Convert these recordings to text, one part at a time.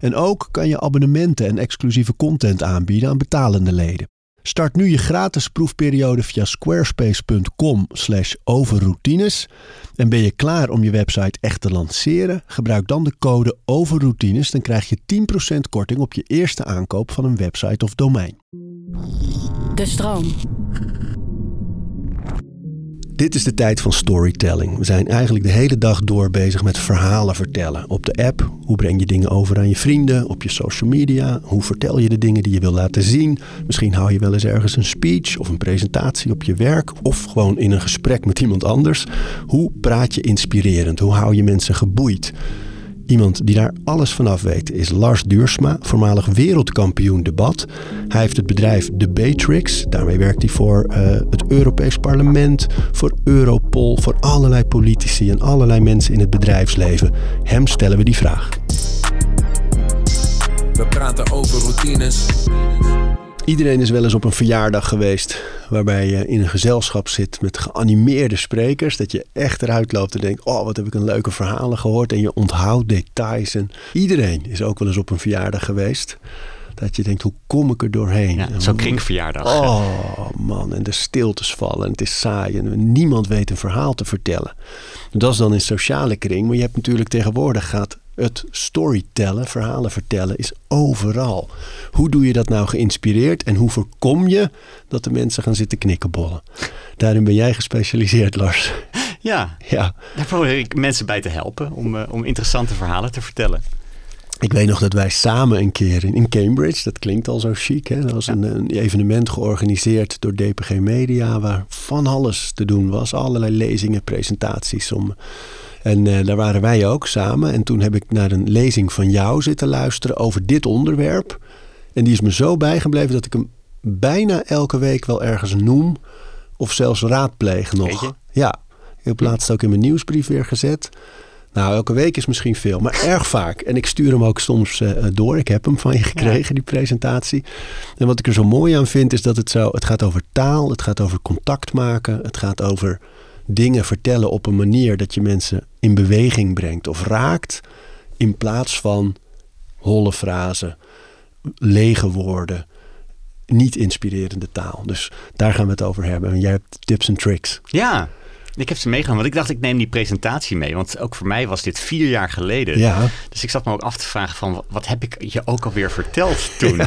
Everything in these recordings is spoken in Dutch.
En ook kan je abonnementen en exclusieve content aanbieden aan betalende leden. Start nu je gratis proefperiode via squarespace.com/overroutines en ben je klaar om je website echt te lanceren? Gebruik dan de code overroutines, dan krijg je 10% korting op je eerste aankoop van een website of domein. De stroom. Dit is de tijd van storytelling. We zijn eigenlijk de hele dag door bezig met verhalen vertellen. Op de app, hoe breng je dingen over aan je vrienden? Op je social media, hoe vertel je de dingen die je wil laten zien? Misschien hou je wel eens ergens een speech of een presentatie op je werk of gewoon in een gesprek met iemand anders. Hoe praat je inspirerend? Hoe hou je mensen geboeid? Iemand die daar alles vanaf weet is Lars Duursma, voormalig wereldkampioen debat. Hij heeft het bedrijf Debatrix. Daarmee werkt hij voor uh, het Europees Parlement, voor Europol, voor allerlei politici en allerlei mensen in het bedrijfsleven. Hem stellen we die vraag. We praten over routines. Iedereen is wel eens op een verjaardag geweest waarbij je in een gezelschap zit met geanimeerde sprekers. Dat je echt eruit loopt en denkt, oh wat heb ik een leuke verhalen gehoord. En je onthoudt details. En iedereen is ook wel eens op een verjaardag geweest. Dat je denkt, hoe kom ik er doorheen? Ja, Zo'n kringverjaardag. Oh man, en de stiltes vallen en het is saai en niemand weet een verhaal te vertellen. Dat is dan in sociale kring, maar je hebt natuurlijk tegenwoordig gaat het storytellen, verhalen vertellen, is overal. Hoe doe je dat nou geïnspireerd en hoe voorkom je dat de mensen gaan zitten knikkenbollen? Daarin ben jij gespecialiseerd, Lars. Ja, ja. daar probeer ik mensen bij te helpen om, uh, om interessante verhalen te vertellen. Ik weet nog dat wij samen een keer in, in Cambridge, dat klinkt al zo chic, hè? dat was een, een, evenement georganiseerd door DPG Media, waar van alles te doen was. Allerlei lezingen, presentaties. Om, en uh, daar waren wij ook samen. En toen heb ik naar een lezing van jou zitten luisteren over dit onderwerp. En die is me zo bijgebleven dat ik hem bijna elke week wel ergens noem. Of zelfs raadpleeg nog. Ja, ik heb laatst ook in mijn nieuwsbrief weer gezet. Nou, elke week is misschien veel, maar erg vaak. En ik stuur hem ook soms uh, door. Ik heb hem van je gekregen, die presentatie. En wat ik er zo mooi aan vind, is dat het zo... Het gaat over taal, het gaat over contact maken. Het gaat over dingen vertellen op een manier dat je mensen in beweging brengt of raakt. In plaats van holle frasen, lege woorden, niet inspirerende taal. Dus daar gaan we het over hebben. En jij hebt tips en tricks. Ja, ik heb ze meegenomen, want ik dacht ik neem die presentatie mee. Want ook voor mij was dit vier jaar geleden. Ja. Dus ik zat me ook af te vragen van, wat heb ik je ook alweer verteld toen?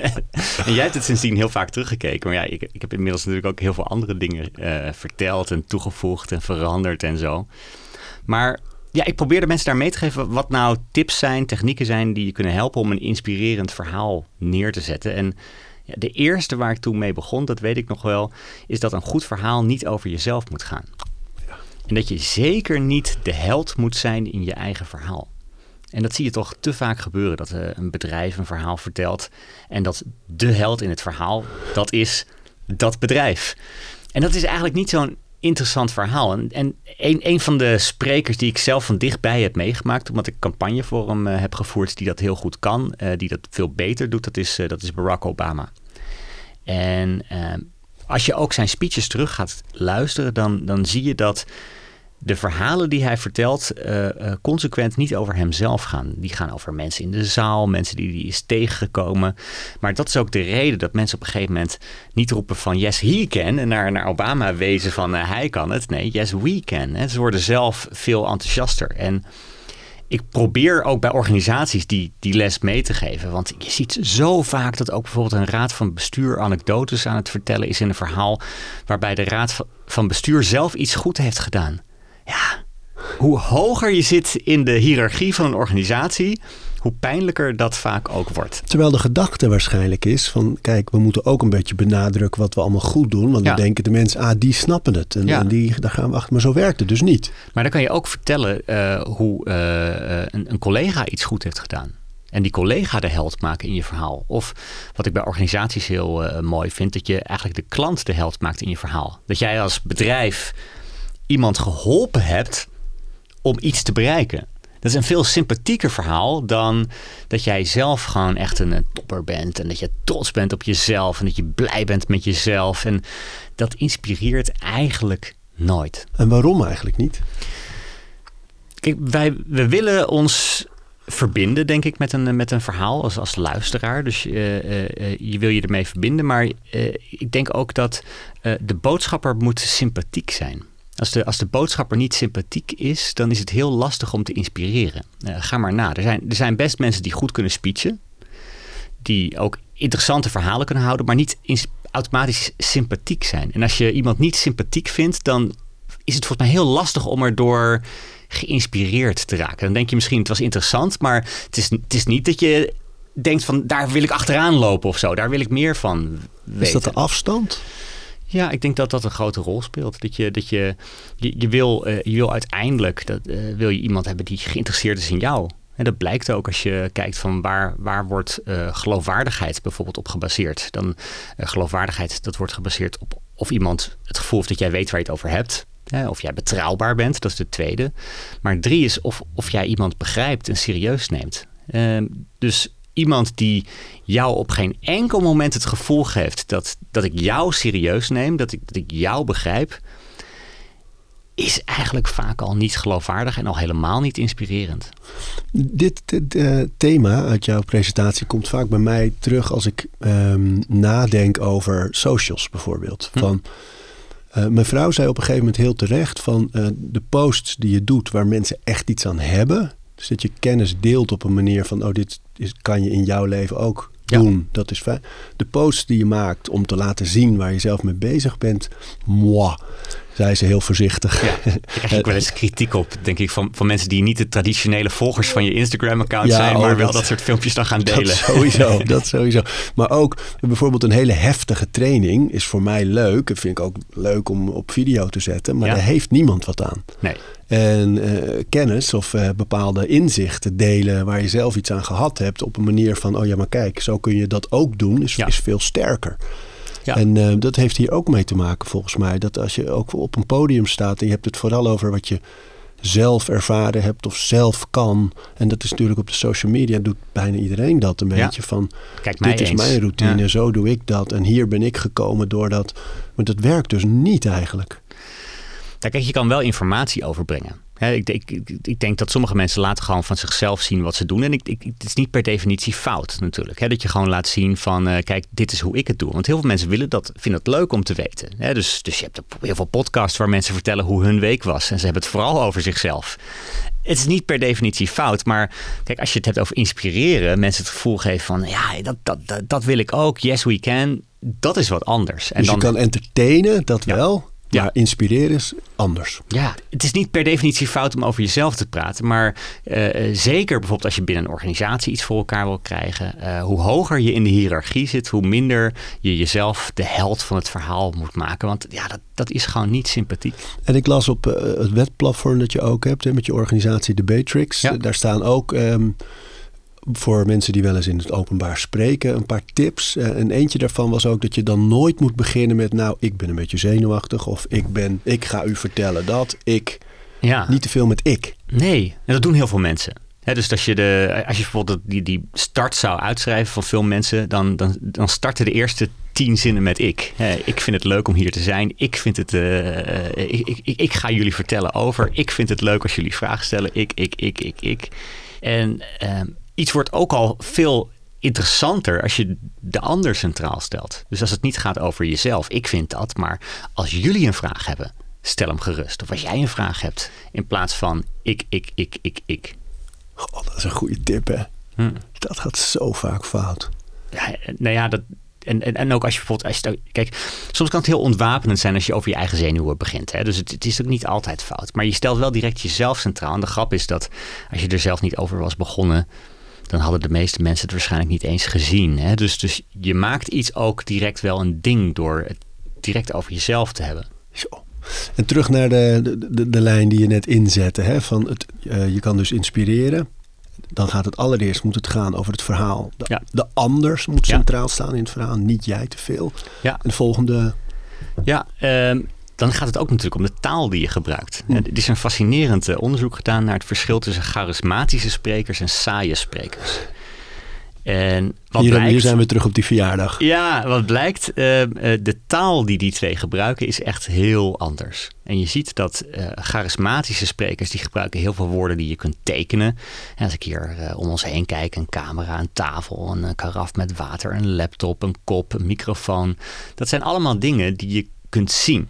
en jij hebt het sindsdien heel vaak teruggekeken. Maar ja, ik, ik heb inmiddels natuurlijk ook heel veel andere dingen uh, verteld en toegevoegd en veranderd en zo. Maar ja, ik probeerde mensen daar mee te geven wat nou tips zijn, technieken zijn die je kunnen helpen om een inspirerend verhaal neer te zetten. En ja, de eerste waar ik toen mee begon, dat weet ik nog wel, is dat een goed verhaal niet over jezelf moet gaan. En dat je zeker niet de held moet zijn in je eigen verhaal. En dat zie je toch te vaak gebeuren, dat uh, een bedrijf een verhaal vertelt en dat de held in het verhaal, dat is dat bedrijf. En dat is eigenlijk niet zo'n interessant verhaal. En, en een, een van de sprekers die ik zelf van dichtbij heb meegemaakt, omdat ik campagne voor hem uh, heb gevoerd die dat heel goed kan, uh, die dat veel beter doet, dat is, dat is Barack Obama. En als je ook zijn speeches terug gaat luisteren, dan, dan zie je dat de verhalen die hij vertelt uh, uh, consequent niet over hemzelf gaan. Die gaan over mensen in de zaal, mensen die hij is tegengekomen. Maar dat is ook de reden dat mensen op een gegeven moment niet roepen van yes, he can. En naar, naar Obama wezen van uh, hij kan het. Nee, yes, we can. En ze worden zelf veel enthousiaster. En ik probeer ook bij organisaties die, die les mee te geven. Want je ziet zo vaak dat ook bijvoorbeeld een raad van bestuur anekdotes aan het vertellen is in een verhaal. waarbij de raad van bestuur zelf iets goed heeft gedaan. Ja, hoe hoger je zit in de hiërarchie van een organisatie, hoe pijnlijker dat vaak ook wordt. Terwijl de gedachte waarschijnlijk is van, kijk, we moeten ook een beetje benadrukken wat we allemaal goed doen. Want ja. dan denken de mensen, ah, die snappen het. En, ja. en, die, daar gaan we achter. Maar zo werkt het dus niet. Maar dan kan je ook vertellen uh, hoe uh, een, een, collega iets goed heeft gedaan. En die collega de held maken in je verhaal. Of wat ik bij organisaties heel eh, mooi vind, dat je eigenlijk de klant de held maakt in je verhaal. Dat jij als bedrijf iemand geholpen hebt om iets te bereiken. Dat is een veel sympathieker verhaal dan dat jij zelf gewoon echt een, topper bent. En dat je trots bent op jezelf en dat je blij bent met jezelf. En dat inspireert eigenlijk nooit. En waarom eigenlijk niet? Kijk, wij we willen ons verbinden, denk ik, met een, met een verhaal als, als luisteraar. Dus uh, je wil je ermee verbinden. Maar ik denk ook dat de boodschapper moet sympathiek zijn. Als de, als de boodschapper niet sympathiek is, dan is het heel lastig om te inspireren. ga maar na. Er zijn, er zijn best mensen die goed kunnen speechen. Die ook interessante verhalen kunnen houden, maar niet automatisch sympathiek zijn. En als je iemand niet sympathiek vindt, dan is het volgens mij heel lastig om erdoor geïnspireerd te raken. Dan denk je misschien, het was interessant, maar het is, het is niet dat je denkt van, daar wil ik achteraan lopen of zo. Daar wil ik meer van weten. Is dat de afstand? Ja, ik denk dat dat een grote rol speelt. Dat je, dat je, je, je wil, uh, je wil uiteindelijk dat, uh, wil je iemand hebben die geïnteresseerd is in jou. En dat blijkt ook als je kijkt van waar, waar wordt uh, geloofwaardigheid bijvoorbeeld op gebaseerd. Dan geloofwaardigheid, dat wordt gebaseerd op of iemand het gevoel heeft dat jij weet waar je het over hebt. of jij betrouwbaar bent, dat is de tweede. Maar drie is of, of jij iemand begrijpt en serieus neemt. Ehm, dus iemand die jou op geen enkel moment het gevoel geeft dat, dat ik jou serieus neem, dat ik, dat ik jou begrijp, is eigenlijk vaak al niet geloofwaardig en al helemaal niet inspirerend. Dit, eh, thema uit jouw presentatie komt vaak bij mij terug als ik um, nadenk over socials bijvoorbeeld. Hm. Van, uh, mijn vrouw zei op een gegeven moment heel terecht van uh, de posts die je doet waar mensen echt iets aan hebben. Dus dat je kennis deelt op een manier van, oh, dit is, kan je in jouw leven ook doen. Dat is fijn. De posts die je maakt om te laten zien waar je zelf mee bezig bent, moi, zei ze heel voorzichtig. Ja, ik krijg ik wel eens kritiek op, denk ik, van, van mensen die niet de traditionele volgers van je Instagram-account zijn, maar oh, wel dat soort filmpjes dan gaan delen. Dat sowieso, dat sowieso. Maar ook bijvoorbeeld een hele heftige training is voor mij leuk. Dat vind ik ook leuk om op video te zetten, maar daar heeft niemand wat aan. Nee. En uh, kennis of uh, bepaalde inzichten delen waar je zelf iets aan gehad hebt op een manier van, oh ja, maar kijk, zo kun je dat ook doen, is, is veel sterker. Ja. En uh, dat heeft hier ook mee te maken volgens mij. Dat als je ook op een podium staat en je hebt het vooral over wat je zelf ervaren hebt of zelf kan. En dat is natuurlijk op de social media doet bijna iedereen dat een beetje van. Kijk, dit is mijn routine, ja. zo doe ik dat. En hier ben ik gekomen door dat. Maar dat werkt dus niet eigenlijk. Kijk, je kan wel informatie overbrengen. Ik, ik, ik, denk dat sommige mensen laten gewoon van zichzelf zien wat ze doen. En ik, het is niet per definitie fout natuurlijk. dat je gewoon laat zien van, uh, kijk, dit is hoe ik het doe. Want heel veel mensen willen dat, vinden het leuk om te weten. dus, dus je hebt heel veel podcasts waar mensen vertellen hoe hun week was. En ze hebben het vooral over zichzelf. Het is niet per definitie fout. Maar kijk, als je het hebt over inspireren, mensen het gevoel geven van, ja, dat, dat, dat, dat wil ik ook. Yes, we can. Dat is wat anders. En dus dan, je kan entertainen, dat wel. Ja. Maar inspireren is anders. Ja, het is niet per definitie fout om over jezelf te praten. Maar uh, zeker bijvoorbeeld als je binnen een organisatie iets voor elkaar wil krijgen. Uh, hoe hoger je in de hiërarchie zit, hoe minder je jezelf de held van het verhaal moet maken. Want ja, dat, dat is gewoon niet sympathiek. En ik las op uh, het webplatform dat je ook hebt hè, met je organisatie de Batrix. Ja. Daar staan ook... Um, voor mensen die wel eens in het openbaar spreken, een paar tips. Eh, en eentje daarvan was ook dat je dan nooit moet beginnen met, nou, ik ben een beetje zenuwachtig of ik ben, ik ga u vertellen dat, ik. Ja. Niet te veel met ik. Nee, en dat doen heel veel mensen. dus als je, de, als je bijvoorbeeld die, die start zou uitschrijven van veel mensen, dan, dan, dan starten de eerste tien zinnen met ik. ik vind het leuk om hier te zijn. Ik vind het. Uh, ik, ik, ik, ga jullie vertellen over. Ik vind het leuk als jullie vragen stellen. Ik, ik, ik, ik, ik. En uh, iets wordt ook al veel interessanter als je de ander centraal stelt. Dus als het niet gaat over jezelf, ik vind dat, maar als jullie een vraag hebben, stel hem gerust. Of als jij een vraag hebt, in plaats van ik, ik, ik, ik, ik. God, dat is een goede tip, hè? Hm. Dat gaat zo vaak fout. Ja, nou ja, dat, en, en, en ook als je bijvoorbeeld, als je, kijk, soms kan het heel ontwapenend zijn als je over je eigen zenuwen begint. Hè? Dus het, het, is ook niet altijd fout. Maar je stelt wel direct jezelf centraal. En de grap is dat als je er zelf niet over was begonnen, dan hadden de meeste mensen het waarschijnlijk niet eens gezien. Hè? Dus, dus je maakt iets ook direct wel een ding door het direct over jezelf te hebben. Zo. En terug naar de, de, de, lijn die je net inzette. Hè? Van het, uh, je kan dus inspireren. dan gaat het allereerst moet het gaan over het verhaal. De, Ja. de anders moet Ja. centraal staan in het verhaal, niet jij te veel. Ja. En de volgende, Ja, ehm, dan gaat het ook natuurlijk om de taal die je gebruikt. En Er is een fascinerend eh, onderzoek gedaan naar het verschil tussen charismatische sprekers en saaie sprekers. En wat hier, blijkt, hier zijn we terug op die verjaardag. Ja, wat blijkt, eh, eh, de taal die die twee gebruiken is echt heel anders. En je ziet dat charismatische sprekers die gebruiken heel veel woorden die je kunt tekenen. En als ik hier om ons heen kijk, een camera, een tafel, een karaf met water, een laptop, een kop, een microfoon. Dat zijn allemaal dingen die je kunt zien,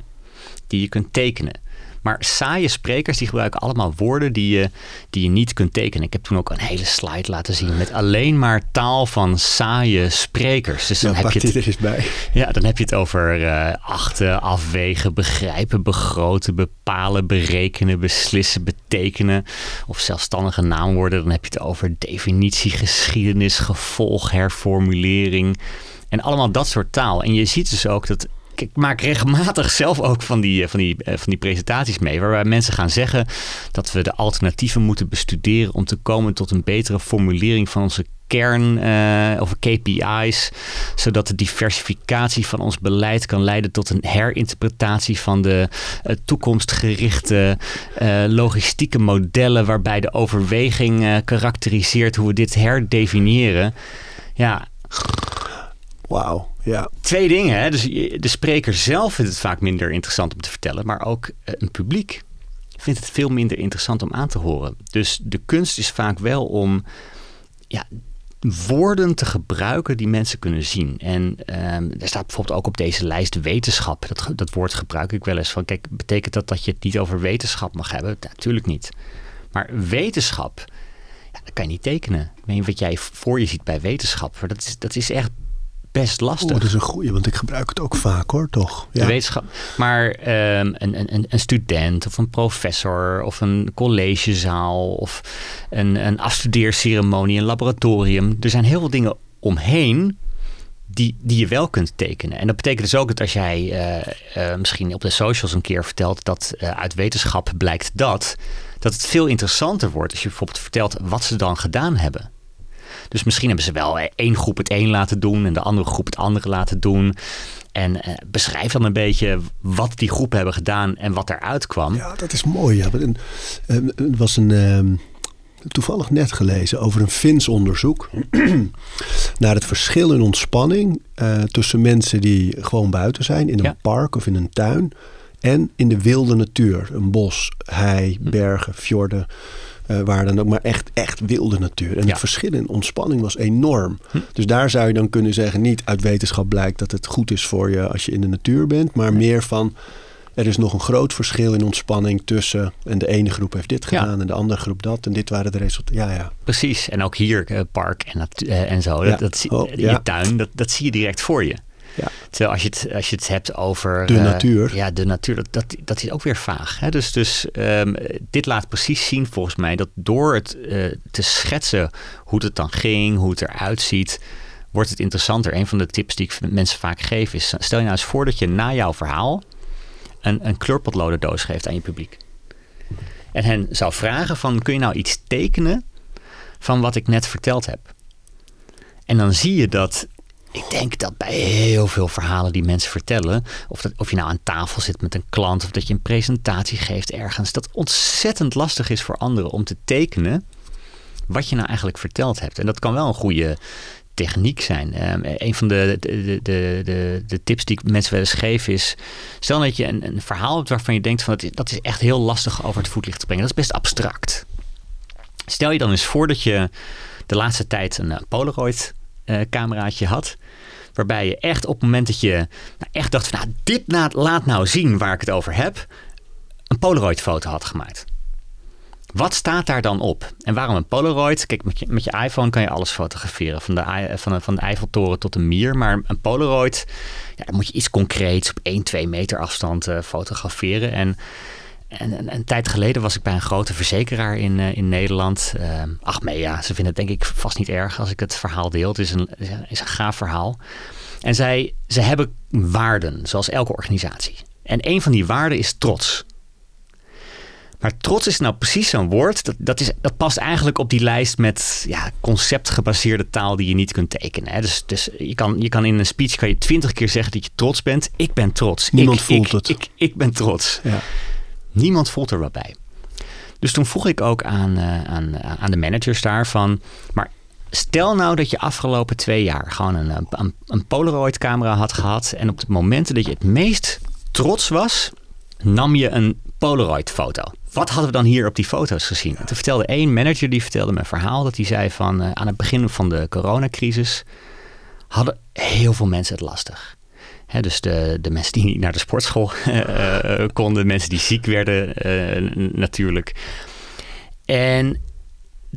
die je kunt tekenen. Maar saaie sprekers die gebruiken allemaal woorden die je, die je niet kunt tekenen. Ik heb toen ook een hele slide laten zien met alleen maar taal van saaie sprekers. Dus dan Dan heb je het, er eens bij. ja, dan heb je het over eh, achten, afwegen, begrijpen, begroten, bepalen, berekenen, beslissen, betekenen. Of zelfstandige naamwoorden. Dan heb je het over definitie, geschiedenis, gevolg, herformulering. En allemaal dat soort taal. En je ziet dus ook dat. Ik maak regelmatig zelf ook van die, eh, van, die, eh, van die presentaties mee. Waarbij mensen gaan zeggen dat we de alternatieven moeten bestuderen. om te komen tot een betere formulering van onze kern eh, of KPI's. Zodat de diversificatie van ons beleid kan leiden tot een herinterpretatie van de toekomstgerichte logistieke modellen. Waarbij de overweging karakteriseert hoe we dit herdefiniëren. Ja, Wauw, ja. twee dingen. Hè? Dus de spreker zelf vindt het vaak minder interessant om te vertellen, maar ook eh, een publiek vindt het veel minder interessant om aan te horen. Dus de kunst is vaak wel om ja, woorden te gebruiken die mensen kunnen zien. En ehm, er staat bijvoorbeeld ook op deze lijst wetenschap. Dat, dat woord gebruik ik wel eens van. Kijk, betekent dat dat je het niet over wetenschap mag hebben? Natuurlijk niet. Maar wetenschap, dat kan je niet tekenen. Ik wat jij voor je ziet bij wetenschap. Dat is, dat is echt best lastig. Oh, dat is een goeie, want ik gebruik het ook vaak hoor, toch? De Ja. wetenschap. Maar ehm, een, een, een student of een professor of een collegezaal of een, een afstudeerceremonie, een laboratorium. Er zijn heel veel dingen omheen die, die je wel kunt tekenen. En dat betekent dus ook dat als jij eh, eh, misschien op de socials een keer vertelt dat eh, uit wetenschap blijkt dat, dat het veel interessanter wordt als je bijvoorbeeld vertelt wat ze dan gedaan hebben. Dus misschien hebben ze wel eh, één groep het een laten doen en de andere groep het andere laten doen. En eh, beschrijf dan een beetje wat die groepen hebben gedaan en wat eruit kwam. Ja, dat is mooi. Ja. Eh, Er was een, ehm, toevallig net gelezen over een Fins onderzoek naar het verschil in ontspanning tussen mensen die gewoon buiten zijn, in een Ja. park of in een tuin, en in de wilde natuur. Een bos, hei, Hm. bergen, fjorden, eh, waar dan ook maar echt, echt wilde natuur. En Ja. het verschil in ontspanning was enorm. Hm. Dus daar zou je dan kunnen zeggen, niet uit wetenschap blijkt dat het goed is voor je als je in de natuur bent, maar meer van er is nog een groot verschil in ontspanning tussen. En de ene groep heeft dit Ja. gedaan en de andere groep dat. En dit waren de resultaten. Ja, ja. Precies. En ook hier, eh, park en, eh, en zo. Ja. Dat, dat, Oh, ja. je tuin, dat, dat zie je direct voor je. Ja. Terwijl als je het, als je het hebt over... De eh, natuur. Ja, de natuur. Dat, dat, dat is ook weer vaag. Hè? Dus, dus ehm, dit laat precies zien volgens mij dat door het eh, te schetsen hoe het dan ging, hoe het eruit ziet, wordt het interessanter. Een van de tips die ik mensen vaak geef is, stel je nou eens voor dat je na jouw verhaal een, een kleurpotloden doos geeft aan je publiek. En hen zou vragen van, kun je nou iets tekenen van wat ik net verteld heb? En dan zie je dat, ik denk dat bij heel veel verhalen die mensen vertellen, of, dat, of je nou aan tafel zit met een klant of dat je een presentatie geeft ergens, dat ontzettend lastig is voor anderen om te tekenen wat je nou eigenlijk verteld hebt. En dat kan wel een goede techniek zijn. Ehm, een van de, de, de, de, de tips die ik mensen wel eens geef is... stel dat je een, een verhaal hebt waarvan je denkt... Van, dat, is, dat is echt heel lastig over het voetlicht te brengen. Dat is best abstract. Stel je dan eens voor dat je de laatste tijd een eh, Polaroid eh, cameraatje had... waarbij je echt op het moment dat je nou, echt dacht... Van, nou, dit laat nou zien waar ik het over heb... een Polaroid foto had gemaakt. Wat staat daar dan op? En waarom een Polaroid? Kijk, met je, met je iPhone kan je alles fotograferen. Van de, I- van, de, van de Eiffeltoren tot de Mier. Maar een Polaroid, ja, dan moet je iets concreets op 1, 2 meter afstand eh, fotograferen. En, en, en een tijd geleden was ik bij een grote verzekeraar in, eh, in Nederland. Uh, Achmea, ze vinden het denk ik vast niet erg als ik het verhaal deel. Het is een, is een gaaf verhaal. En zij, ze hebben waarden, zoals elke organisatie. En een van die waarden is trots. Maar trots is nou precies zo'n woord. Dat, dat, is, dat past eigenlijk op die lijst met ja, conceptgebaseerde taal die je niet kunt tekenen. Hè. Dus, dus je, kan, je kan in een speech kan je twintig keer zeggen dat je trots bent. Ik ben trots. Niemand ik, voelt ik, het. Ik, ik ben trots. Ja. Niemand voelt er wat bij. Dus toen vroeg ik ook aan, eh, aan, aan de managers daarvan. Maar stel nou dat je afgelopen twee jaar gewoon een, een, een Polaroid camera had gehad. En op het moment dat je het meest trots was, nam je een Polaroid foto. Wat hadden we dan hier op die foto's gezien? Toen vertelde één manager, die vertelde een verhaal. Dat hij zei van eh, aan het begin van de coronacrisis hadden heel veel mensen het lastig. Dus de, de mensen die niet naar de sportschool eh, eh, konden, mensen die ziek werden eh, natuurlijk. En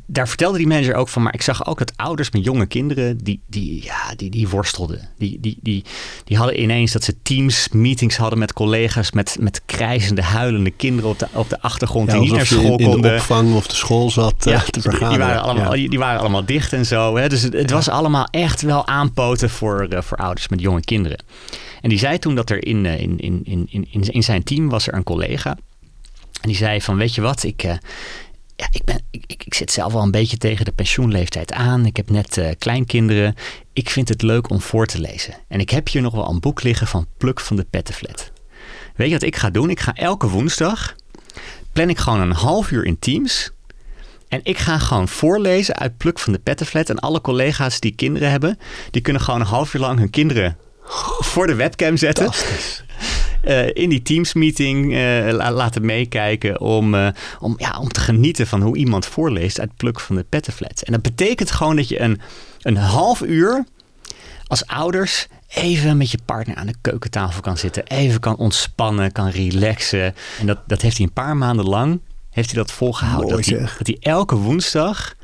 daar vertelde die manager ook van, maar ik zag ook dat ouders met jonge kinderen, die, die, ja, die, die worstelden. Die, die, die, die hadden ineens dat ze teams, meetings hadden met collega's, met, met krijzende, huilende kinderen op de, op de achtergrond Ja, die niet naar school in, konden. de opvang of de school zat eh, te die, vergaderen. die, waren allemaal, Ja. die waren allemaal dicht en zo. Hè? Dus het, het was allemaal echt wel aanpoten voor, eh, voor ouders met jonge kinderen. En die zei toen dat er in, eh, in, in, in, in, in zijn team was er een collega. En die zei van, weet je wat, ik, ja, ik, ben, ik, ik, zit zelf al een beetje tegen de pensioenleeftijd aan. Ik heb net eh, kleinkinderen. Ik vind het leuk om voor te lezen. En ik heb hier nog wel een boek liggen van Pluk van de Pettenflat. Weet je wat ik ga doen? Ik ga elke woensdag, plan ik gewoon een half uur in Teams... En ik ga gewoon voorlezen uit Pluk van de Pettenflat. En alle collega's die kinderen hebben, die kunnen gewoon een half uur lang hun kinderen voor de webcam zetten. Eh, in die Teams meeting eh, la- laten meekijken om, eh, om, ja, om te genieten van hoe iemand voorleest uit Pluk van de Pettenflat. En dat betekent gewoon dat je een, een half uur als ouders even met je partner aan de keukentafel kan zitten. Even kan ontspannen, kan relaxen. En dat, dat heeft hij een paar maanden lang heeft hij dat volgehouden. Mooi dat, hij, zeg. dat hij elke woensdag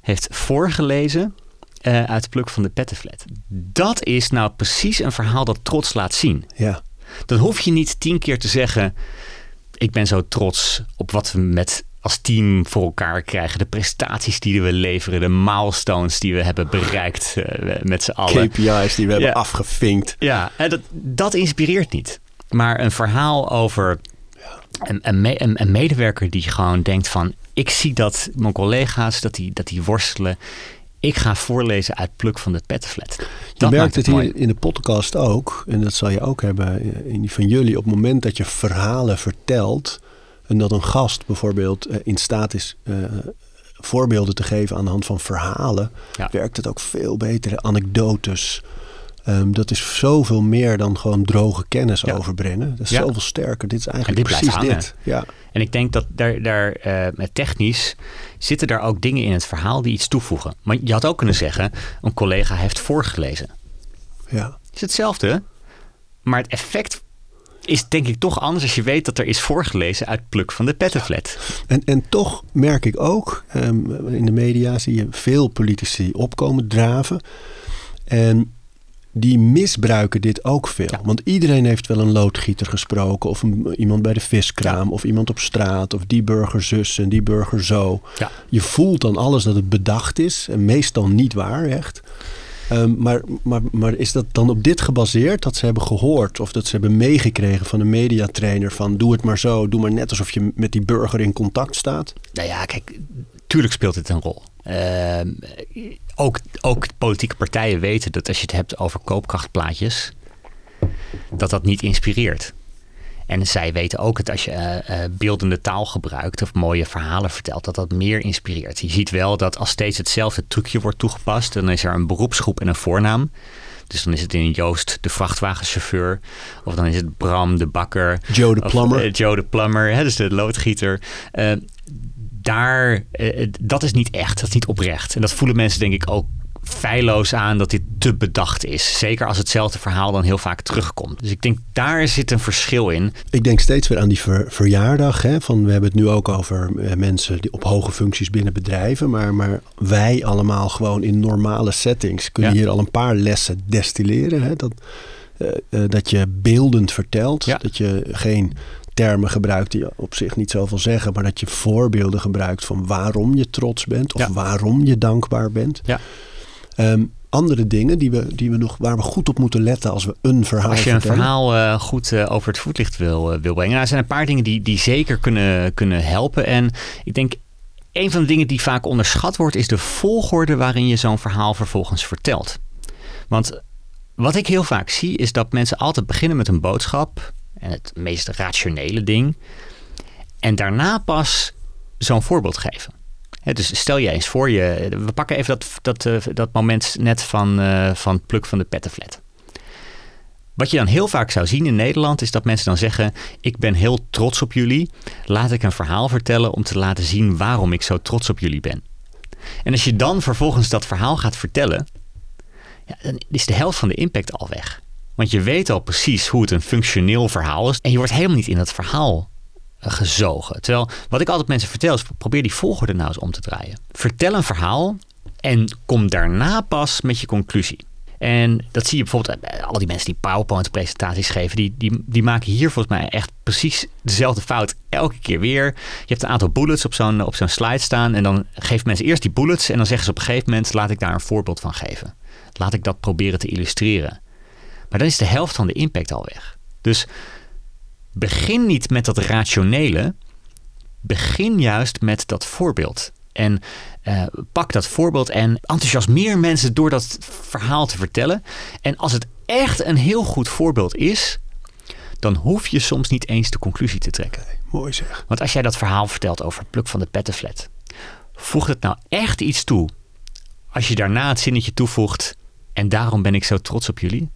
heeft voorgelezen eh, uit Pluk van de Pettenflat. Dat is nou precies een verhaal dat trots laat zien. Ja. Dan hoef je niet tien keer te zeggen: Ik ben zo trots op wat we met als team voor elkaar krijgen. De prestaties die we leveren, de milestones die we hebben bereikt eh, met z'n allen. KPI's die we hebben afgevinkt. Ja, en dat, dat inspireert niet. Maar een verhaal over een, een, me- een, een medewerker die gewoon denkt van... ik zie dat mijn collega's, dat die, dat die worstelen. Ik ga voorlezen uit Pluk van de Pettenflat. Je Dat merkt maakt het hier in de podcast ook, en dat zal je ook hebben in die van jullie, op het moment dat je verhalen vertelt en dat een gast bijvoorbeeld eh, in staat is eh, voorbeelden te geven aan de hand van verhalen, Ja. werkt het ook veel beter. Anekdotes. Ehm, dat is zoveel meer dan gewoon droge kennis Ja. overbrengen. Dat is Ja. zoveel sterker. Dit is En eigenlijk dit precies dit. Ja. En ik denk dat daar, daar eh, technisch zitten daar ook dingen in het verhaal die iets toevoegen. Maar je had ook kunnen zeggen, een collega heeft voorgelezen. Ja. Het is hetzelfde, maar het effect is denk ik toch anders als je weet dat er is voorgelezen uit Pluk van de Pettenflat. En, en toch merk ik ook, ehm, in de media zie je veel politici opkomen draven. En die misbruiken dit ook veel. Ja. Want iedereen heeft wel een loodgieter gesproken. Of een, iemand bij de viskraam. Of iemand op straat. Of die burger zus en die burger zo. Ja. Je voelt dan alles dat het bedacht is. En meestal niet waar, echt. Ehm, maar, maar, maar is dat dan op dit gebaseerd? Dat ze hebben gehoord of dat ze hebben meegekregen van een mediatrainer van doe het maar zo, doe maar net alsof je met die burger in contact staat? Nou ja, kijk, tuurlijk speelt het een rol. Ehm, ook, ook politieke partijen weten dat als je het hebt over koopkrachtplaatjes, dat dat niet inspireert. En zij weten ook dat als je eh, eh, beeldende taal gebruikt of mooie verhalen vertelt, dat dat meer inspireert. Je ziet wel dat als steeds hetzelfde trucje wordt toegepast, dan is er een beroepsgroep en een voornaam. Dus dan is het in Joost de vrachtwagenchauffeur. Of dan is het Bram de bakker. Joe de Of, plumber. eh, Joe de plumber, hè, dus de loodgieter. Daar, eh, dat is niet echt, dat is niet oprecht. En dat voelen mensen denk ik ook feilloos aan dat dit te bedacht is. Zeker als hetzelfde verhaal dan heel vaak terugkomt. Dus ik denk daar zit een verschil in. Ik denk steeds weer aan die ver- verjaardag. Hè, van, we hebben het nu ook over eh, mensen die op hoge functies binnen bedrijven. Maar, maar wij allemaal gewoon in normale settings kunnen Ja. hier al een paar lessen destilleren. Hè, dat, eh, dat je beeldend vertelt. Ja. Dat je geen termen gebruikt die op zich niet zoveel zeggen. Maar dat je voorbeelden gebruikt van waarom je trots bent. Of Ja. waarom je dankbaar bent. Ja. Ehm, andere dingen die we, die we nog, waar we goed op moeten letten als we een verhaal Als je een vertellen? verhaal eh, goed eh, over het voetlicht wil, eh, wil brengen. Nou, er zijn een paar dingen die, die zeker kunnen, kunnen helpen. En ik denk, een van de dingen die vaak onderschat wordt, is de volgorde waarin je zo'n verhaal vervolgens vertelt. Want wat ik heel vaak zie, is dat mensen altijd beginnen met een boodschap. En het meest rationele ding. En daarna pas zo'n voorbeeld geven. Dus stel je eens voor, je, we pakken even dat, dat, eh, dat moment net van, eh, van pluk van de pettenflat. Wat je dan heel vaak zou zien in Nederland is dat mensen dan zeggen: Ik ben heel trots op jullie. Laat ik een verhaal vertellen om te laten zien waarom ik zo trots op jullie ben. En als je dan vervolgens dat verhaal gaat vertellen, ja, dan is de helft van de impact al weg. Want je weet al precies hoe het een functioneel verhaal is. En je wordt helemaal niet in dat verhaal eh, gezogen. Terwijl wat ik altijd mensen vertel is: probeer die volgorde nou eens om te draaien. Vertel een verhaal en kom daarna pas met je conclusie. En dat zie je bijvoorbeeld bij al die mensen die PowerPoint-presentaties geven. Die, die, die maken hier volgens mij echt precies dezelfde fout elke keer weer. Je hebt een aantal bullets op zo'n, op zo'n slide staan. En dan geven mensen eerst die bullets. En dan zeggen ze op een gegeven moment: laat ik daar een voorbeeld van geven. Laat ik dat proberen te illustreren. Maar dan is de helft van de impact al weg. Dus begin niet met dat rationele. Begin juist met dat voorbeeld. En uh, pak dat voorbeeld en enthousiasmeer mensen door dat verhaal te vertellen. En als het echt een heel goed voorbeeld is, dan hoef je soms niet eens de conclusie te trekken. Nee, mooi zeg. Want als jij dat verhaal vertelt over het pluk van de pettenflat, voegt het nou echt iets toe als je daarna het zinnetje toevoegt en daarom ben ik zo trots op jullie?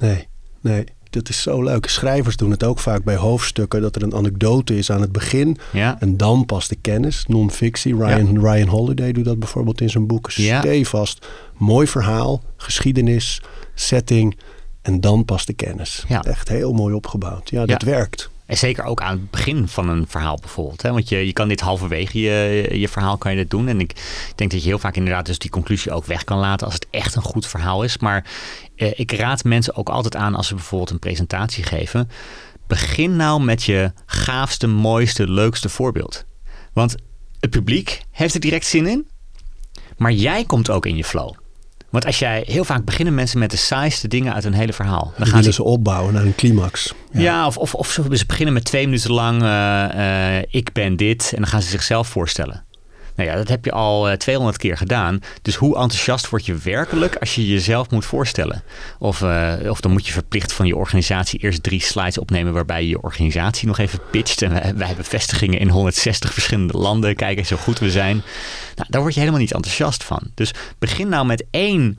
Nee, nee. Dat is zo leuk. Schrijvers doen het ook vaak bij hoofdstukken. Dat er een anekdote is aan het begin. Ja. En dan pas de kennis. Non-fictie. Ryan, Ryan Holiday doet dat bijvoorbeeld in zijn boeken. Ja. Stevast. Mooi verhaal. Geschiedenis. Setting. En dan pas de kennis. Ja. Echt heel mooi opgebouwd. Ja, dat werkt. En zeker ook aan het begin van een verhaal bijvoorbeeld. Hè? Want je, je kan dit halverwege je, je verhaal kan je dit doen. En ik denk dat je heel vaak inderdaad dus die conclusie ook weg kan laten als het echt een goed verhaal is. Maar eh, ik raad mensen ook altijd aan als ze bijvoorbeeld een presentatie geven. Begin nou met je gaafste, mooiste, leukste voorbeeld. Want het publiek heeft er direct zin in. Maar jij komt ook in je flow. Want als jij heel vaak beginnen mensen met de saaiste dingen uit een hele verhaal. Dan gaan ze opbouwen naar een climax. ja, of, of, of ze ze beginnen met twee minuten lang eh, eh, ik ben dit en dan gaan ze zichzelf voorstellen. Nou ja, dat heb je al eh, 200 keer gedaan. Dus hoe enthousiast word je werkelijk als je jezelf moet voorstellen? Of, eh, of dan moet je verplicht van je organisatie eerst drie slides opnemen waarbij je je organisatie nog even pitcht. En wij, wij hebben vestigingen in 160 verschillende landen. Kijk eens hoe goed we zijn. Nou, daar word je helemaal niet enthousiast van. Dus begin nou met één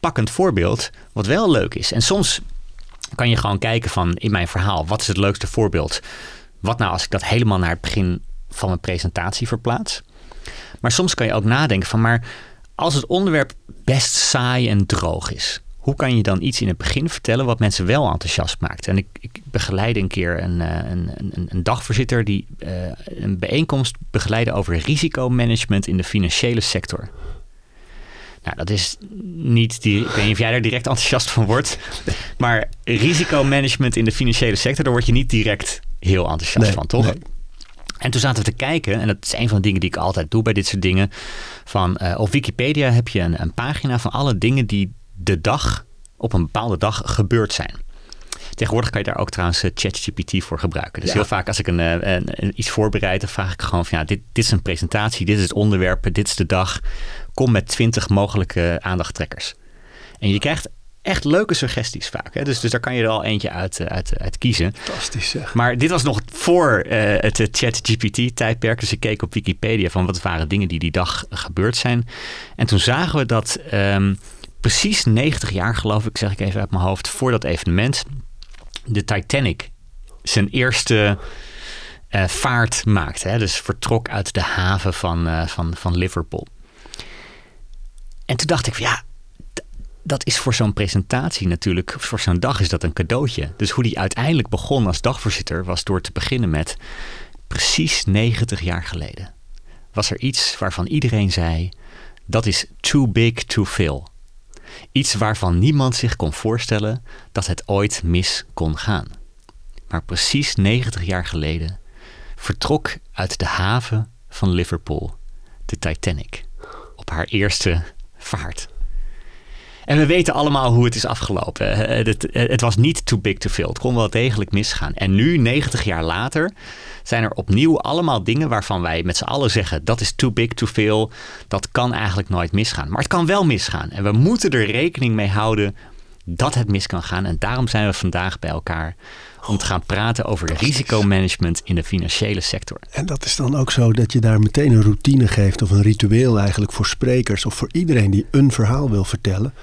pakkend voorbeeld wat wel leuk is. En soms kan je gewoon kijken van in mijn verhaal, wat is het leukste voorbeeld? Wat nou als ik dat helemaal naar het begin van mijn presentatie verplaats? Maar soms kan je ook nadenken van, maar als het onderwerp best saai en droog is, hoe kan je dan iets in het begin vertellen wat mensen wel enthousiast maakt? En ik, ik begeleide een keer een, eh, een, een, een dagvoorzitter die uh, een bijeenkomst begeleidde over risicomanagement in de financiële sector. Nou, dat is niet die. Ik weet niet of jij daar direct enthousiast van wordt. Maar risicomanagement in de financiële sector, daar word je niet direct heel enthousiast Nee, van, toch? nee. En toen zaten we te kijken, en dat is een van de dingen die ik altijd doe bij dit soort dingen. Van uh, op Wikipedia heb je een, een pagina van alle dingen die de dag, op een bepaalde dag, gebeurd zijn. Tegenwoordig kan je daar ook trouwens uh, ChatGPT voor gebruiken. Dus Ja. heel vaak als ik een, uh, een, een- iets voorbereid, dan vraag ik gewoon van ja, dit, dit is een presentatie, dit is het onderwerp, dit is de dag. Kom met 20 mogelijke aandachttrekkers. En je krijgt echt leuke suggesties vaak. Hè? Dus, dus daar kan je er al eentje uit, uit, uit kiezen. Fantastisch zeg. Maar dit was nog voor eh, het eh, ChatGPT-tijdperk. Dus ik keek op Wikipedia van wat waren dingen die die dag gebeurd zijn. En toen zagen we dat ehm, precies 90 jaar, geloof ik, zeg ik even uit mijn hoofd, voor dat evenement, de Titanic zijn eerste eh, vaart maakte. Hè? Dus vertrok uit de haven van, van, van Liverpool. En toen dacht ik, van, ja, dat is voor zo'n presentatie natuurlijk, voor zo'n dag is dat een cadeautje. Dus hoe die uiteindelijk begon als dagvoorzitter was door te beginnen met precies 90 jaar geleden. Was er iets waarvan iedereen zei, dat is too big to fail. Iets waarvan niemand zich kon voorstellen dat het ooit mis kon gaan. Maar precies 90 jaar geleden vertrok uit de haven van Liverpool de Titanic op haar eerste vaart. En we weten allemaal hoe het is afgelopen. Eh, Het, het was niet too big to fail. Het kon wel degelijk misgaan. En nu, 90 jaar later, zijn er opnieuw allemaal dingen waarvan wij met z'n allen zeggen: dat is too big to fail. Dat kan eigenlijk nooit misgaan. Maar het kan wel misgaan. En we moeten er rekening mee houden dat het mis kan gaan. En daarom zijn we vandaag bij elkaar om te gaan praten over risicomanagement in de financiële sector. En dat is dan ook zo dat je daar meteen een routine geeft of een ritueel eigenlijk voor sprekers of voor iedereen die een verhaal wil vertellen.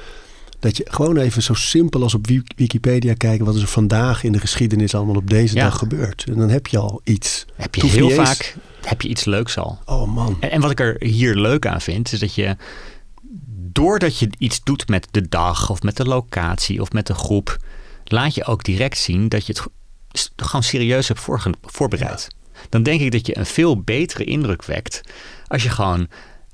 Dat je gewoon even zo simpel als op Wik- Wikipedia kijken wat is er vandaag in de geschiedenis allemaal op deze Ja. dag gebeurd. En dan heb je al iets. Heb je heel vaak heb je iets leuks al. Oh man. En, en wat ik er hier leuk aan vind, is dat je doordat je iets doet met de dag of met de locatie of met de groep, laat je ook direct zien dat je het gewoon serieus hebt voorbereid. Dan denk ik dat je een veel betere indruk wekt als je gewoon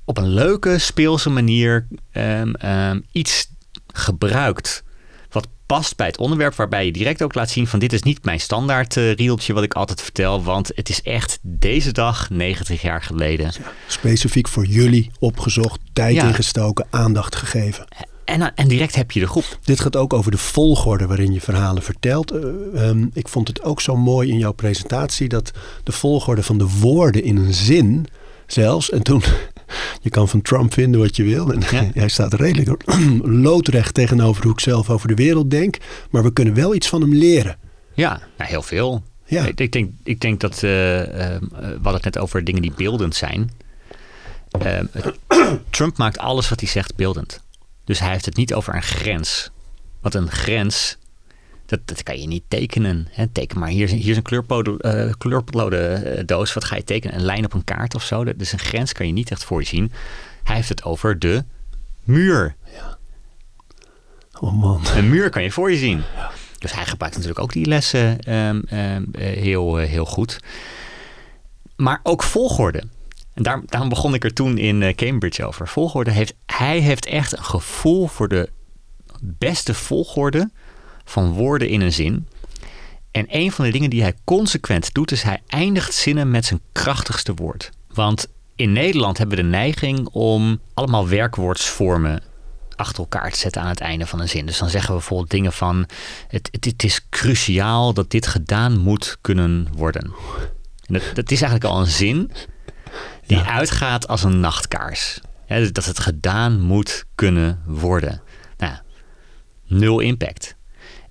op een leuke, speelse manier ehm, ehm, iets gebruikt wat past bij het onderwerp, waarbij je direct ook laat zien van dit is niet mijn standaard eh, rieltje wat ik altijd vertel, want het is echt deze dag 90 jaar geleden. Specifiek voor jullie opgezocht, tijd Ja. ingestoken, aandacht gegeven. En, dan- en direct heb je de groep. Dit gaat ook over de volgorde waarin je verhalen vertelt. Eh, ehm, ik vond het ook zo mooi in jouw presentatie dat de volgorde van de woorden in een zin zelfs. En toen, je kan van Trump vinden wat je wil. En Ja. hij staat redelijk loodrecht tegenover hoe ik zelf over de wereld denk. Maar we kunnen wel iets van hem leren. Ja, nou, heel veel. Ja. Ik, ik denk, ik denk dat, eh, eh, we hadden het net over dingen die beeldend zijn. Ehm, Trump maakt alles wat hij zegt beeldend. Dus hij heeft het niet over een grens. Want een grens, dat, dat kan je niet tekenen. Hè? Teken maar, hier is, hier is een kleurpode- eh, kleurpotloden eh, doos. Wat ga je tekenen? Een lijn op een kaart of zo? Dat- Dus een grens kan je niet echt voor je zien. Hij heeft het over de muur. Oh man. Een muur kan je voor je zien. Dus hij gebruikt natuurlijk ook die lessen ehm, ehm, eh, heel, heel goed. Maar ook volgorde. Daar, daarom begon ik er toen in eh, Cambridge over. Volgorde heeft, hij heeft echt een gevoel voor de beste volgorde van woorden in een zin. En een van de dingen die hij consequent doet, is hij eindigt zinnen met zijn krachtigste woord. Want in Nederland hebben we de neiging om allemaal werkwoordsvormen achter elkaar te zetten aan het einde van een zin. Dus dan zeggen we bijvoorbeeld dingen van: het, het, is cruciaal dat dit gedaan moet kunnen worden. En dat is eigenlijk al een zin die Ja. uitgaat als een nachtkaars. Hè, dus dat het gedaan moet kunnen worden. Nou, ja, nul impact.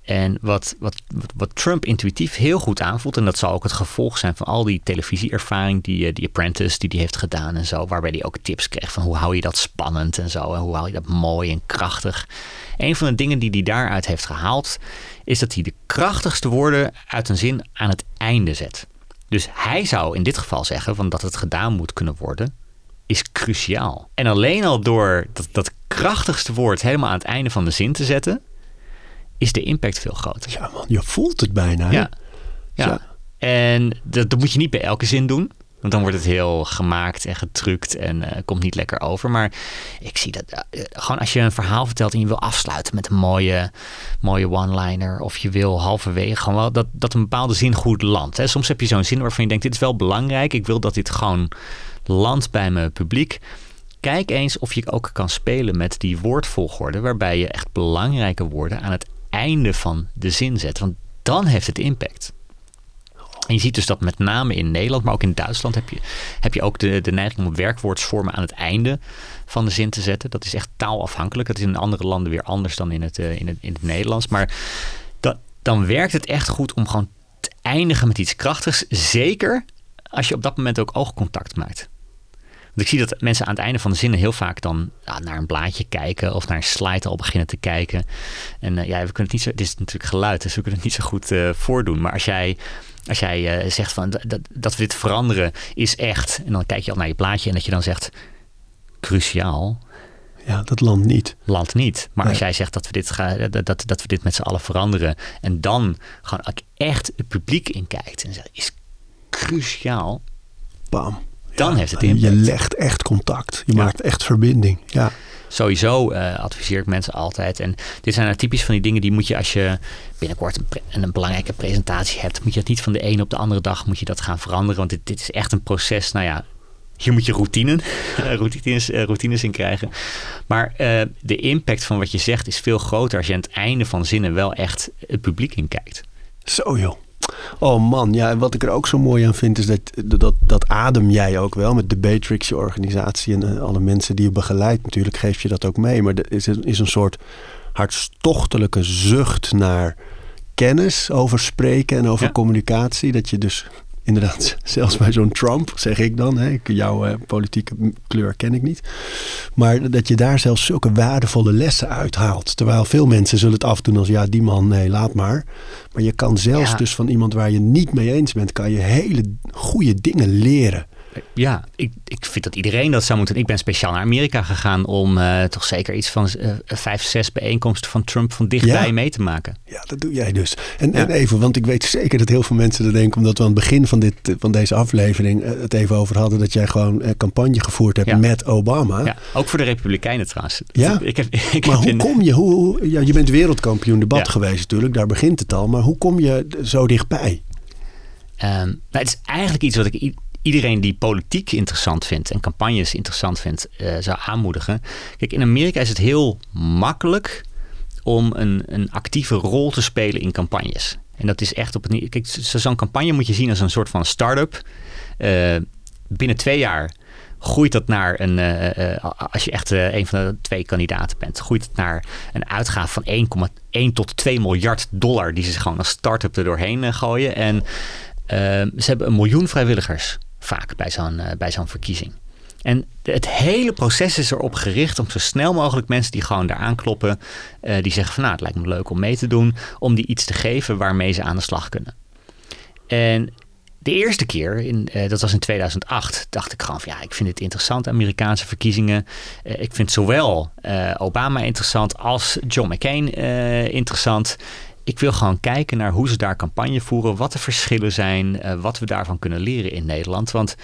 En wat, wat, wat, Trump intuïtief heel goed aanvoelt, en dat zal ook het gevolg zijn van al die televisieervaring, die, eh, die Apprentice die hij heeft gedaan en zo, waarbij hij ook tips kreeg van hoe hou je dat spannend en zo, en hoe hou je dat mooi en krachtig. Een van de dingen die hij daaruit heeft gehaald, is dat hij de krachtigste woorden uit een zin aan het einde zet. Dus hij zou in dit geval zeggen van dat het gedaan moet kunnen worden, is cruciaal. En alleen al door dat, dat krachtigste woord helemaal aan het einde van de zin te zetten, is de impact veel groter. Ja man, je voelt het bijna. hè? Ja. ja. Zo. En dat, dat moet je niet bij elke zin doen. Want dan wordt het heel gemaakt en getrukt en eh, komt niet lekker over. Maar ik zie dat eh, gewoon als je een verhaal vertelt en je wil afsluiten met een mooie, mooie one-liner. Of je wil halverwege gewoon wel dat, dat een bepaalde zin goed landt. Hè. Soms heb je zo'n zin waarvan je denkt, dit is wel belangrijk. Ik wil dat dit gewoon landt bij mijn publiek. Kijk eens of je ook kan spelen met die woordvolgorde. Waarbij je echt belangrijke woorden aan het einde van de zin zet. Want dan heeft het impact. En je ziet dus dat met name in Nederland, maar ook in Duitsland heb je, heb je ook de, de neiging om werkwoordsvormen aan het einde van de zin te zetten. Dat is echt taalafhankelijk. Dat is in andere landen weer anders dan in het, eh, in het, in het Nederlands. Maar dat, dan werkt het echt goed om gewoon te eindigen met iets krachtigs. Zeker als je op dat moment ook oogcontact maakt. Want ik zie dat mensen aan het einde van de zinnen heel vaak dan ja, naar een blaadje kijken of naar een slide al beginnen te kijken. En eh, ja, we kunnen het niet zo. Het is natuurlijk geluid, dus we kunnen het niet zo goed eh, voordoen. Maar als jij, als jij eh, zegt van dat, dat we dit veranderen is echt. En dan kijk je al naar je plaatje en dat je dan zegt cruciaal. Ja, dat land niet. Land niet. Maar als jij zegt dat we dit gaan, dat, dat, dat we dit met z'n allen veranderen. En dan gewoon echt het publiek in kijkt. En zegt is cruciaal. Bam. Dan heeft het Je impact. legt echt contact. Je Ja. maakt echt verbinding. Ja. Sowieso eh, adviseer ik mensen altijd. En dit zijn nou typisch van die dingen die moet je als je binnenkort een, een belangrijke presentatie hebt, moet je het niet van de ene op de andere dag moet je dat gaan veranderen. Want dit, dit is echt een proces. Nou ja, hier moet je routine, routines, eh, routines in krijgen. Maar eh, de impact van wat je zegt is veel groter als je aan het einde van zinnen wel echt het publiek in kijkt. Zo joh. Oh man, ja, en wat ik er ook zo mooi aan vind is dat, dat, dat adem jij ook wel met de Batrix, je organisatie en eh, alle mensen die je begeleidt. Natuurlijk geef je dat ook mee, maar er is, een- is een soort hartstochtelijke zucht naar kennis over spreken en over Ja. communicatie. Dat je dus inderdaad, zelfs bij zo'n Trump, zeg ik dan, hè, jouw eh, politieke kleur ken ik niet. Maar dat je daar zelfs zulke waardevolle lessen uithaalt. Terwijl veel mensen zullen het afdoen als ja, die man, nee, laat maar. Maar je kan zelfs Ja. dus van iemand waar je niet mee eens bent, kan je hele goede dingen leren. Ja, ik, ik vind dat iedereen dat zou moeten. Ik ben speciaal naar Amerika gegaan om eh, toch zeker iets van eh, vijf, zes bijeenkomsten van Trump van dichtbij Ja. mee te maken. Ja, dat doe jij dus. En, Ja. en even, want ik weet zeker dat heel veel mensen er denken, omdat we aan het begin van, dit, van deze aflevering eh, het even over hadden, dat jij gewoon campagne gevoerd hebt Ja. met Obama. Ja, ook voor de Republikeinen trouwens. Ja? Ik heb, ik Maar heb hoe in- kom je, hoe, hoe- ja, je bent wereldkampioen debat geweest natuurlijk, daar begint het al. Maar hoe kom je zo dichtbij? Ehm, nou, het is eigenlijk iets wat ik iedereen die politiek interessant vindt en campagnes interessant vindt, eh, zou aanmoedigen. Kijk, in Amerika is het heel makkelijk om een, een actieve rol te spelen in campagnes. En dat is echt op het. Kijk, zo- zo'n campagne moet je zien als een soort van start-up. Eh, binnen twee jaar groeit dat naar een. eh, als je echt een van de twee kandidaten bent, groeit het naar een uitgave van 1,1 tot 2 miljard dollar. die ze gewoon als start-up er doorheen gooien. En ze hebben een miljoen vrijwilligers vaak bij zo'n eh, bij zo'n verkiezing. En het hele proces is erop gericht om zo snel mogelijk mensen die gewoon daar aankloppen, eh, die zeggen van nou het lijkt me leuk om mee te doen, om die iets te geven waarmee ze aan de slag kunnen. En de eerste keer, in, eh, dat was in 2008, dacht ik gewoon van ja, ik vind het interessant, Amerikaanse verkiezingen. Ik vind zowel Obama interessant als John McCain interessant. Ik wil gewoon kijken naar hoe ze daar campagne voeren, wat de verschillen zijn, eh, wat we daarvan kunnen leren in Nederland. Want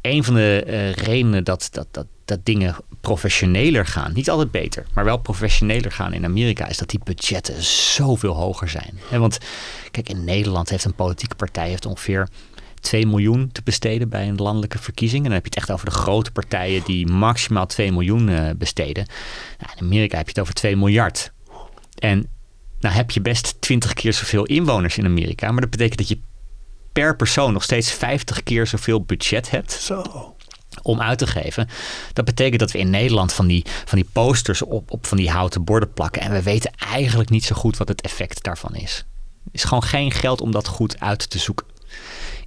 een van de eh, redenen dat, dat, dat, dat dingen professioneler gaan, niet altijd beter, maar wel professioneler gaan in Amerika, is dat die budgetten zoveel hoger zijn. Want kijk, in Nederland heeft een politieke partij heeft ongeveer 2 miljoen te besteden bij een landelijke verkiezing. En dan heb je het echt over de grote partijen die maximaal 2 miljoen eh, besteden. Nou, in Amerika heb je het over 2 miljard. En nou heb je best 20 keer zoveel inwoners in Amerika, maar dat betekent dat je per persoon nog steeds 50 keer zoveel budget hebt Zo. om uit te geven. Dat betekent dat we in Nederland van die, van die posters op, op van die houten borden plakken. En we weten eigenlijk niet zo goed wat het effect daarvan is. Er is gewoon geen geld om dat goed uit te zoeken.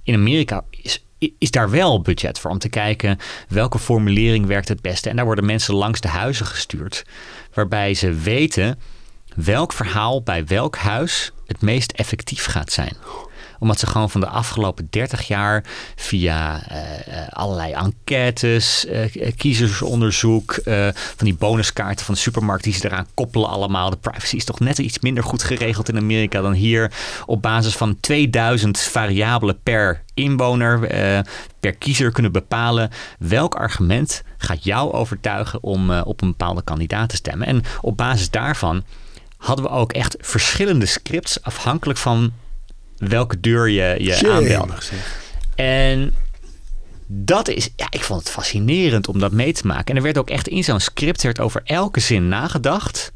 In Amerika is, is daar wel budget voor om te kijken welke formulering werkt het beste. En daar worden mensen langs de huizen gestuurd. Waarbij ze weten welk verhaal bij welk huis het meest effectief gaat zijn omdat ze gewoon van de afgelopen 30 jaar via eh, eh, allerlei enquêtes, eh, kiezersonderzoek, van die bonuskaarten van de supermarkt die ze eraan koppelen allemaal. De privacy is toch net iets minder goed geregeld in Amerika dan hier. Op basis van 2000 variabelen per inwoner, per kiezer kunnen bepalen welk argument gaat jou overtuigen om op een bepaalde kandidaat te stemmen. En op basis daarvan hadden we ook echt verschillende scripts afhankelijk van welke deur je, je zeg. En dat is, ja, ik vond het fascinerend om dat mee te maken. En er werd ook echt in zo'n script werd over elke zin nagedacht.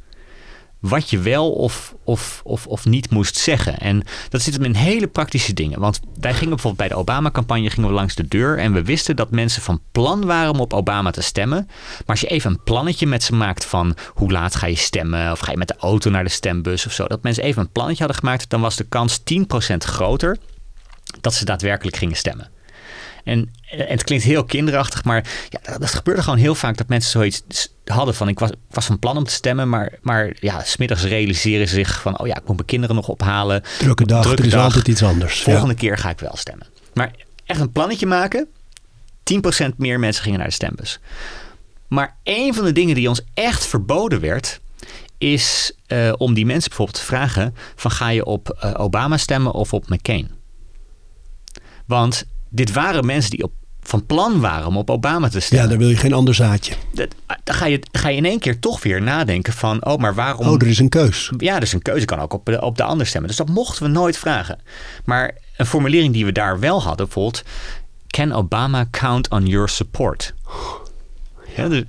Wat je wel of, of, of, of niet moest zeggen. En dat zit hem in hele praktische dingen. Want wij gingen bijvoorbeeld bij de Obama-campagne gingen we langs de deur. En we wisten dat mensen van plan waren om op Obama te stemmen. Maar als je even een plannetje met ze maakt van hoe laat ga je stemmen. Of ga je met de auto naar de stembus of zo. Dat mensen even een plannetje hadden gemaakt. Dan was de kans 10% groter dat ze daadwerkelijk gingen stemmen. En, en het klinkt heel kinderachtig, maar ja, dat, dat gebeurde gewoon heel vaak dat mensen zoiets hadden van ik was, ik was van plan om te stemmen, maar, maar ja, smiddags realiseren ze zich van oh ja, ik moet mijn kinderen nog ophalen. Drukke dag, Drukke er is altijd iets anders. Volgende keer ga ik wel stemmen. Maar echt een plannetje maken, 10% meer mensen gingen naar de stembus. Maar een van de dingen die ons echt verboden werd, is eh, om die mensen bijvoorbeeld te vragen van ga je op eh, Obama stemmen of op McCain? Want dit waren mensen die op, van plan waren om op Obama te stemmen. ja, daar wil je geen ander zaadje. Dat- dan, ga je, ga je in één keer toch weer nadenken van, oh, maar waarom... Oh, er is een keus. Ja, dus een keuze kan ook op de, op de ander stemmen. Dus dat mochten we nooit vragen. Maar een formulering die we daar wel hadden, bijvoorbeeld... Can Obama count on your support? Ja, dus,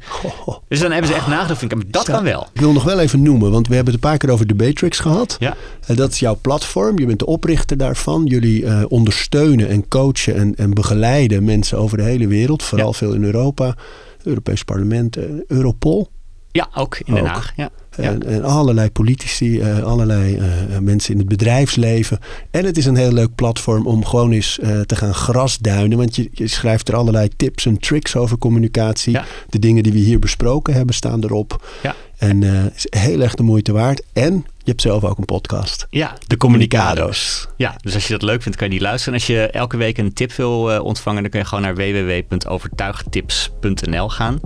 dus dan hebben ze echt nagedacht. vind ik, Dat kan wel. Ik wil nog wel even noemen, want we hebben het een paar keer over Debatrix gehad. Ja. En dat is jouw platform. Je bent de oprichter daarvan. Jullie eh, ondersteunen en coachen en, en begeleiden mensen over de hele wereld. Vooral Ja. veel in Europa. Europees Parlement, eh, Europol. Ja, ook in Den. Haag. Ja. Ja. En, en allerlei politici, eh, allerlei eh, mensen in het bedrijfsleven. En het is een heel leuk platform om gewoon eens eh, te gaan grasduinen. Want je, je schrijft er allerlei tips en tricks over communicatie. Ja. De dingen die we hier besproken hebben staan erop. Ja. En eh, is heel erg de moeite waard. En je hebt zelf ook een podcast. Ja, De Communicado's. Ja, dus als je dat leuk vindt, kan je die luisteren. En als je elke week een tip wil eh, ontvangen, dan kun je gewoon naar www.overtuigtips.nl gaan.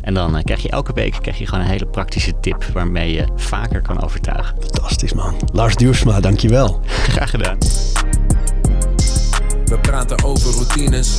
En dan eh, krijg je elke week krijg je gewoon een hele praktische tip waarmee je vaker kan overtuigen. Fantastisch man. Lars Duursma, dankjewel. Graag gedaan. We praten over routines.